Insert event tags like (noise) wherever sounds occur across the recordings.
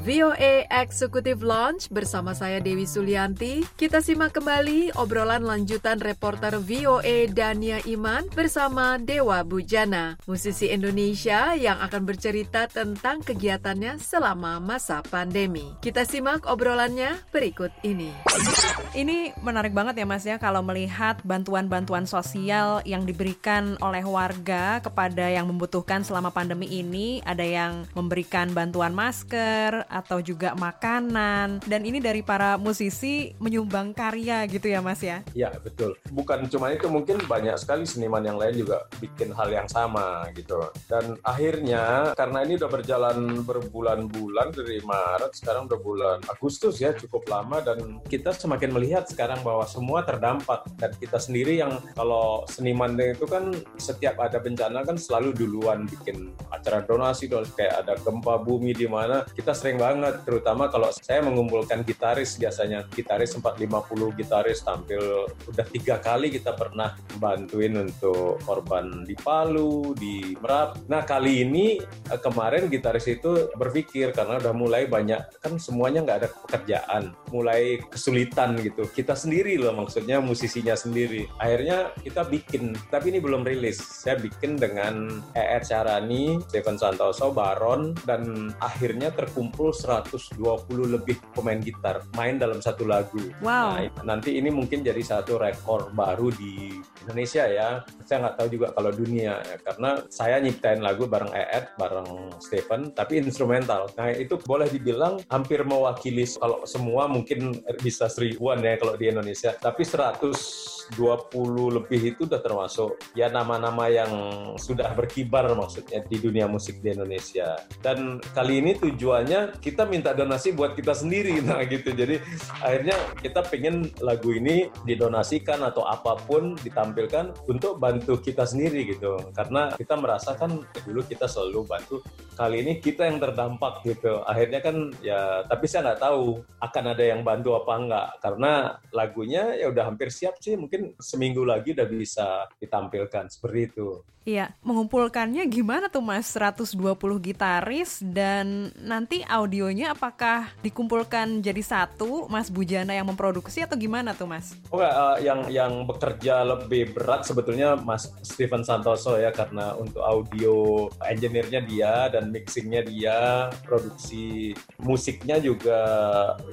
VOA Executive Launch bersama saya Dewi Sulianti. Kita simak kembali obrolan lanjutan reporter VOA Dania Iman bersama Dewa Bujana, musisi Indonesia yang akan bercerita tentang kegiatannya selama masa pandemi. Kita simak obrolannya berikut ini. Ini menarik banget ya Mas ya kalau melihat bantuan-bantuan sosial yang diberikan oleh warga kepada yang membutuhkan selama pandemi ini. Ada yang memberikan bantuan masker, atau juga makanan dan ini dari para musisi menyumbang karya gitu ya Mas ya? Ya betul. Bukan cuma itu mungkin banyak sekali seniman yang lain juga bikin hal yang sama gitu. Dan akhirnya karena ini udah berjalan berbulan-bulan dari Maret sekarang udah bulan Agustus ya cukup lama dan kita semakin melihat sekarang bahwa semua terdampak dan kita sendiri yang kalau seniman itu kan setiap ada bencana kan selalu duluan bikin acara donasi kayak ada gempa bumi di mana kita sering banget, terutama kalau saya mengumpulkan gitaris biasanya. Gitaris sempat 50 gitaris tampil, udah tiga kali kita pernah bantuin untuk korban di Palu, di Merap. Nah kali ini eh, kemarin gitaris itu berpikir karena udah mulai banyak, kan semuanya nggak ada pekerjaan, mulai kesulitan gitu. Kita sendiri loh maksudnya musisinya sendiri. Akhirnya kita bikin, tapi ini belum rilis. Saya bikin dengan E.R. Carani, Stephen Santoso, Baron, dan akhirnya terkumpul 120 lebih pemain gitar main dalam satu lagu. Wow. Nah, nanti ini mungkin jadi satu rekor baru di Indonesia ya. Saya nggak tahu juga kalau dunia ya, karena saya nyiptain lagu bareng Eed, bareng Stephen, tapi instrumental. Nah itu boleh dibilang hampir mewakili kalau semua mungkin bisa seribuan ya kalau di Indonesia, tapi 120 lebih itu udah termasuk ya nama-nama yang sudah berkibar maksudnya di dunia musik di Indonesia. Dan kali ini tujuannya kita minta donasi buat kita sendiri, (laughs) nah gitu. Jadi akhirnya kita pengen lagu ini didonasikan atau apa pun ditampilkan untuk bantu kita sendiri gitu. Karena kita merasakan dulu kita selalu bantu, kali ini kita yang terdampak gitu. Akhirnya kan ya, tapi saya nggak tahu akan ada yang bantu apa enggak. Karena lagunya ya udah hampir siap sih, mungkin seminggu lagi udah bisa ditampilkan seperti itu. Iya, mengumpulkannya gimana tuh Mas? 120 gitaris dan nanti audionya apakah dikumpulkan jadi satu Mas Bujana yang memproduksi atau gimana tuh Mas? Oh uh, yang yang bekerja lebih berat sebetulnya Mas Steven Santoso ya karena untuk audio engineer-nya dia dan mixingnya dia, produksi musiknya juga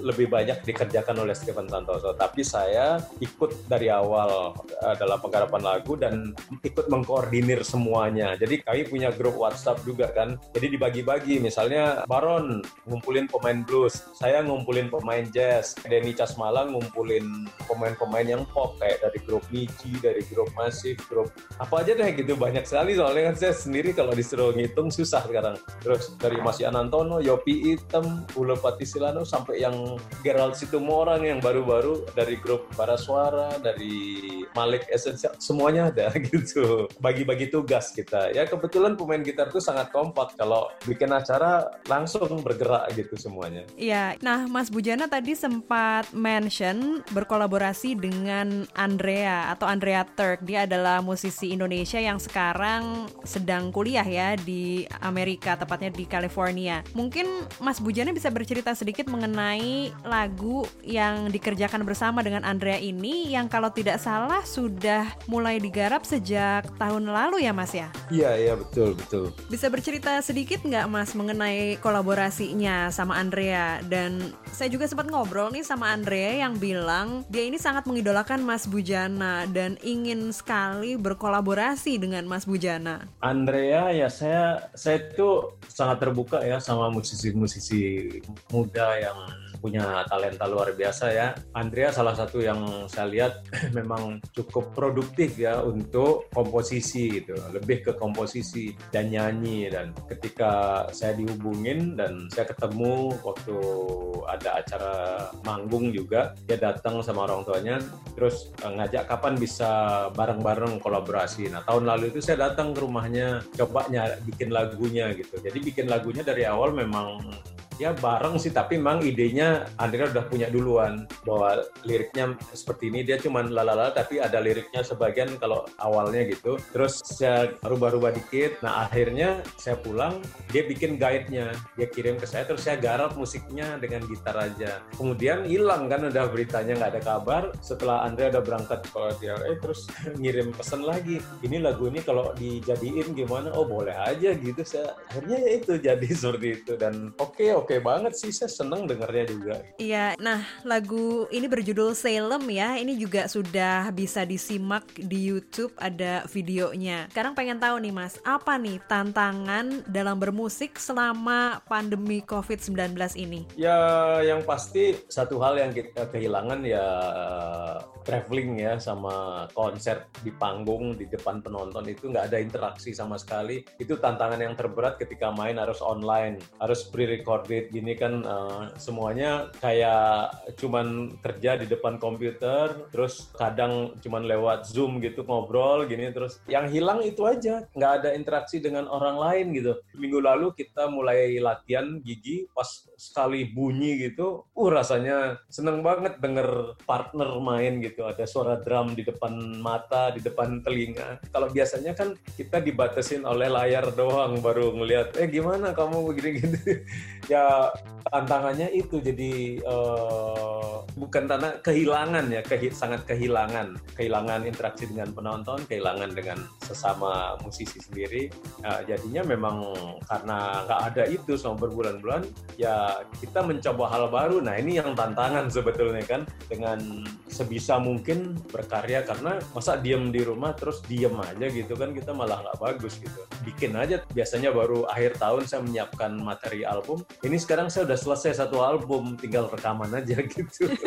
lebih banyak dikerjakan oleh Steven Santoso. Tapi saya ikut dari awal uh, dalam penggarapan lagu dan ikut mengkoordinir semuanya. Jadi kami punya grup WhatsApp juga kan. Jadi dibagi-bagi. Misalnya Baron ngumpulin pemain blues, saya ngumpulin pemain jazz, Denny Casmalang ngumpulin pemain-pemain yang pop kayak dari grup Niji, dari grup Masif, grup apa aja deh gitu banyak sekali soalnya kan saya sendiri kalau disuruh ngitung susah sekarang. Terus dari Mas Anantono, Yopi Item, Ulo Patisilano sampai yang Gerald Situmorang yang baru-baru dari grup Baraswara, dari Malik Essential semuanya ada (laughs) gitu. Bagi-bagi tugas kita. Ya kebetulan pemain gitar itu sangat kompak kalau bikin acara langsung bergerak gitu semuanya. Iya. Nah, Mas Bujana tadi sempat mention berkolaborasi dengan Andrea atau Andrea Turk. Dia adalah musisi Indonesia yang sekarang sedang kuliah ya di Amerika, tepatnya di California. Mungkin Mas Bujana bisa bercerita sedikit mengenai lagu yang dikerjakan bersama dengan Andrea ini yang kalau tidak salah sudah mulai digarap sejak tahun lalu ya Mas ya? Iya, iya betul, betul. Bisa bercerita sedikit nggak Mas mengenai kolaborasinya sama Andrea? Dan saya juga sempat ngobrol nih sama Andrea yang bilang dia ini sangat mengidolakan Mas Bujana dan ingin sekali berkolaborasi dengan Mas Bujana. Andrea ya saya saya tuh sangat terbuka ya sama musisi-musisi muda yang punya talenta luar biasa ya. Andrea salah satu yang saya lihat (clears throat) memang cukup produktif ya untuk komposisi gitu, lebih ke komposisi dan nyanyi dan ketika saya dihubungin dan saya ketemu waktu ada acara manggung juga, dia datang sama orang tuanya terus eh, ngajak kapan bisa bareng-bareng kolaborasi. Nah, tahun lalu itu saya datang ke rumahnya coba bikin lagunya gitu. Jadi bikin lagunya dari awal memang ya bareng sih tapi memang idenya Andrea udah punya duluan bahwa liriknya seperti ini. Dia cuman lalala tapi ada liriknya sebagian kalau awalnya gitu. Terus saya rubah-rubah dikit. Nah akhirnya saya pulang dia bikin guide-nya. Dia kirim ke saya terus saya garap musiknya dengan gitar aja. Kemudian hilang kan udah beritanya nggak ada kabar. Setelah Andrea udah berangkat kalau dia eh terus (laughs) ngirim pesan lagi. Ini lagu ini kalau dijadiin gimana? Oh boleh aja gitu saya akhirnya ya itu jadi (laughs) seperti itu. Dan oke okay, oke okay banget sih saya seneng dengarnya juga. Iya nah lagu ini berjudul Salem ya. Ini juga sudah bisa disimak di YouTube ada videonya. Sekarang pengen tahu nih mas apa nih tantangan dalam bermusik selama pandemi COVID-19 ini? Ya yang pasti satu hal yang kita kehilangan ya traveling ya sama konser di panggung di depan penonton itu nggak ada interaksi sama sekali. Itu tantangan yang terberat ketika main harus online harus pre-recorded gini kan uh, semuanya kayak cuman kerja di depan komputer terus kadang cuman lewat zoom gitu ngobrol gini terus yang hilang itu aja. Nggak ada interaksi dengan orang lain gitu. Minggu lalu kita mulai latihan gigi pas sekali bunyi gitu uh rasanya seneng banget denger partner main gitu. Ada suara drum di depan mata di depan telinga. Kalau biasanya kan kita dibatasin oleh layar doang baru ngelihat eh gimana kamu begini gitu (laughs) ya tantangannya itu jadi uh, bukan tanah kehilangan ya kehi sangat kehilangan. Kehilangan interaksi dengan penonton kehilangan dengan sesama musisi sendiri. Uh, jadinya memang karena nggak ada itu selama berbulan-bulan ya kita mencoba hal baru. Nah ini yang tantangan sebetulnya kan dengan sebisa mungkin berkarya. Karena masa diem di rumah terus diem aja gitu kan kita malah nggak bagus gitu. Bikin aja biasanya baru akhir tahun saya menyiapkan materi album. Ini sekarang saya udah selesai satu album tinggal rekaman aja (laughs) gitu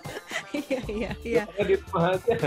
iya iya iya. Di rumah aja. (laughs)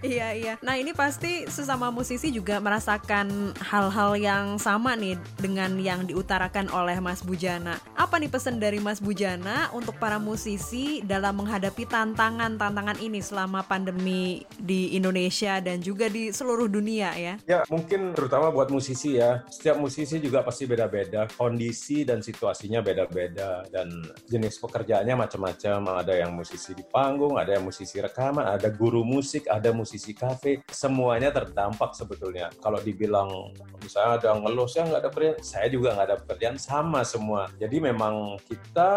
Iya iya. Nah ini pasti sesama musisi juga merasakan hal-hal yang sama nih dengan yang diutarakan oleh Mas Bujana. Apa nih pesan dari Mas Bujana untuk para musisi dalam menghadapi tantangan-tantangan ini selama pandemi di Indonesia dan juga di seluruh dunia ya? Ya mungkin terutama buat musisi ya. Setiap musisi juga pasti beda-beda. Kondisi dan situasinya beda-beda. Dan jenis pekerjaannya macam-macam. Ada yang musisi di panggung ada yang musisi rekaman, ada guru musik, ada musisi kafe, semuanya terdampak sebetulnya. Kalau dibilang misalnya ada ngeluh, saya nggak ada pekerjaan, saya juga nggak ada pekerjaan, sama semua. Jadi memang kita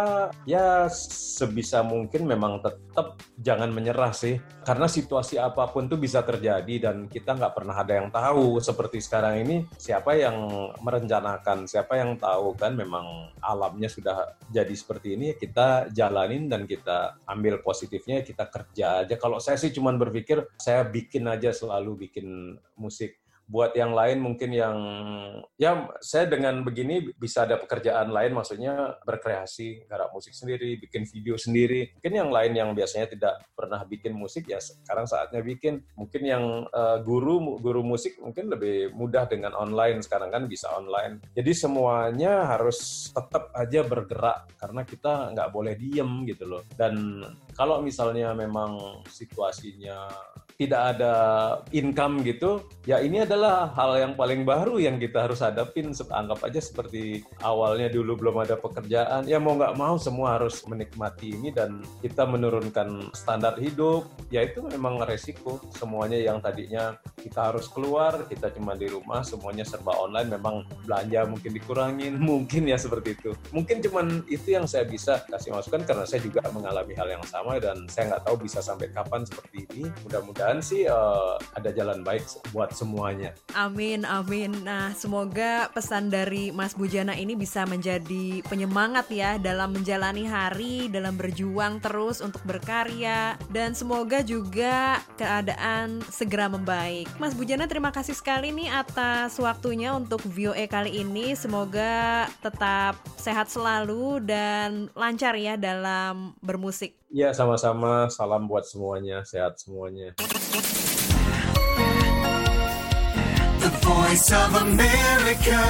ya sebisa mungkin memang tetap jangan menyerah sih, karena situasi apa pun tuh bisa terjadi dan kita nggak pernah ada yang tahu. Seperti sekarang ini, siapa yang merencanakan, siapa yang tahu kan memang alamnya sudah jadi seperti ini, kita jalanin dan kita ambil positifnya, kita kerja aja. Kalau saya sih cuma berpikir saya bikin aja selalu bikin musik buat yang lain mungkin yang ya saya dengan begini bisa ada pekerjaan lain maksudnya berkreasi garap musik sendiri bikin video sendiri. Mungkin yang lain yang biasanya tidak pernah bikin musik ya sekarang saatnya bikin. Mungkin yang uh, guru guru musik mungkin lebih mudah dengan online sekarang kan bisa online. Jadi semuanya harus tetap aja bergerak karena kita nggak boleh diem gitu loh. Dan kalau misalnya memang situasinya tidak ada income gitu, ya ini adalah hal yang paling baru yang kita harus hadapin. Anggap aja seperti awalnya dulu belum ada pekerjaan, ya mau nggak mau semua harus menikmati ini dan kita menurunkan standar hidup, ya itu memang resiko. Semuanya yang tadinya kita harus keluar, kita cuma di rumah, semuanya serba online, memang belanja mungkin dikurangin, (laughs) mungkin ya seperti itu. Mungkin cuman itu yang saya bisa kasih masukan karena saya juga mengalami hal yang sama dan saya nggak tahu bisa sampai kapan seperti ini. Mudah-mudahan mudah-mudahan sih uh, ada jalan baik buat semuanya. Amin, amin. Nah, semoga pesan dari Mas Bujana ini bisa menjadi penyemangat ya dalam menjalani hari, dalam berjuang terus untuk berkarya, dan semoga juga keadaan segera membaik. Mas Bujana, terima kasih sekali nih atas waktunya untuk VOA kali ini. Semoga tetap sehat selalu dan lancar ya dalam bermusik. Iya, sama-sama. Salam buat semuanya. Sehat semuanya. The Voice of America.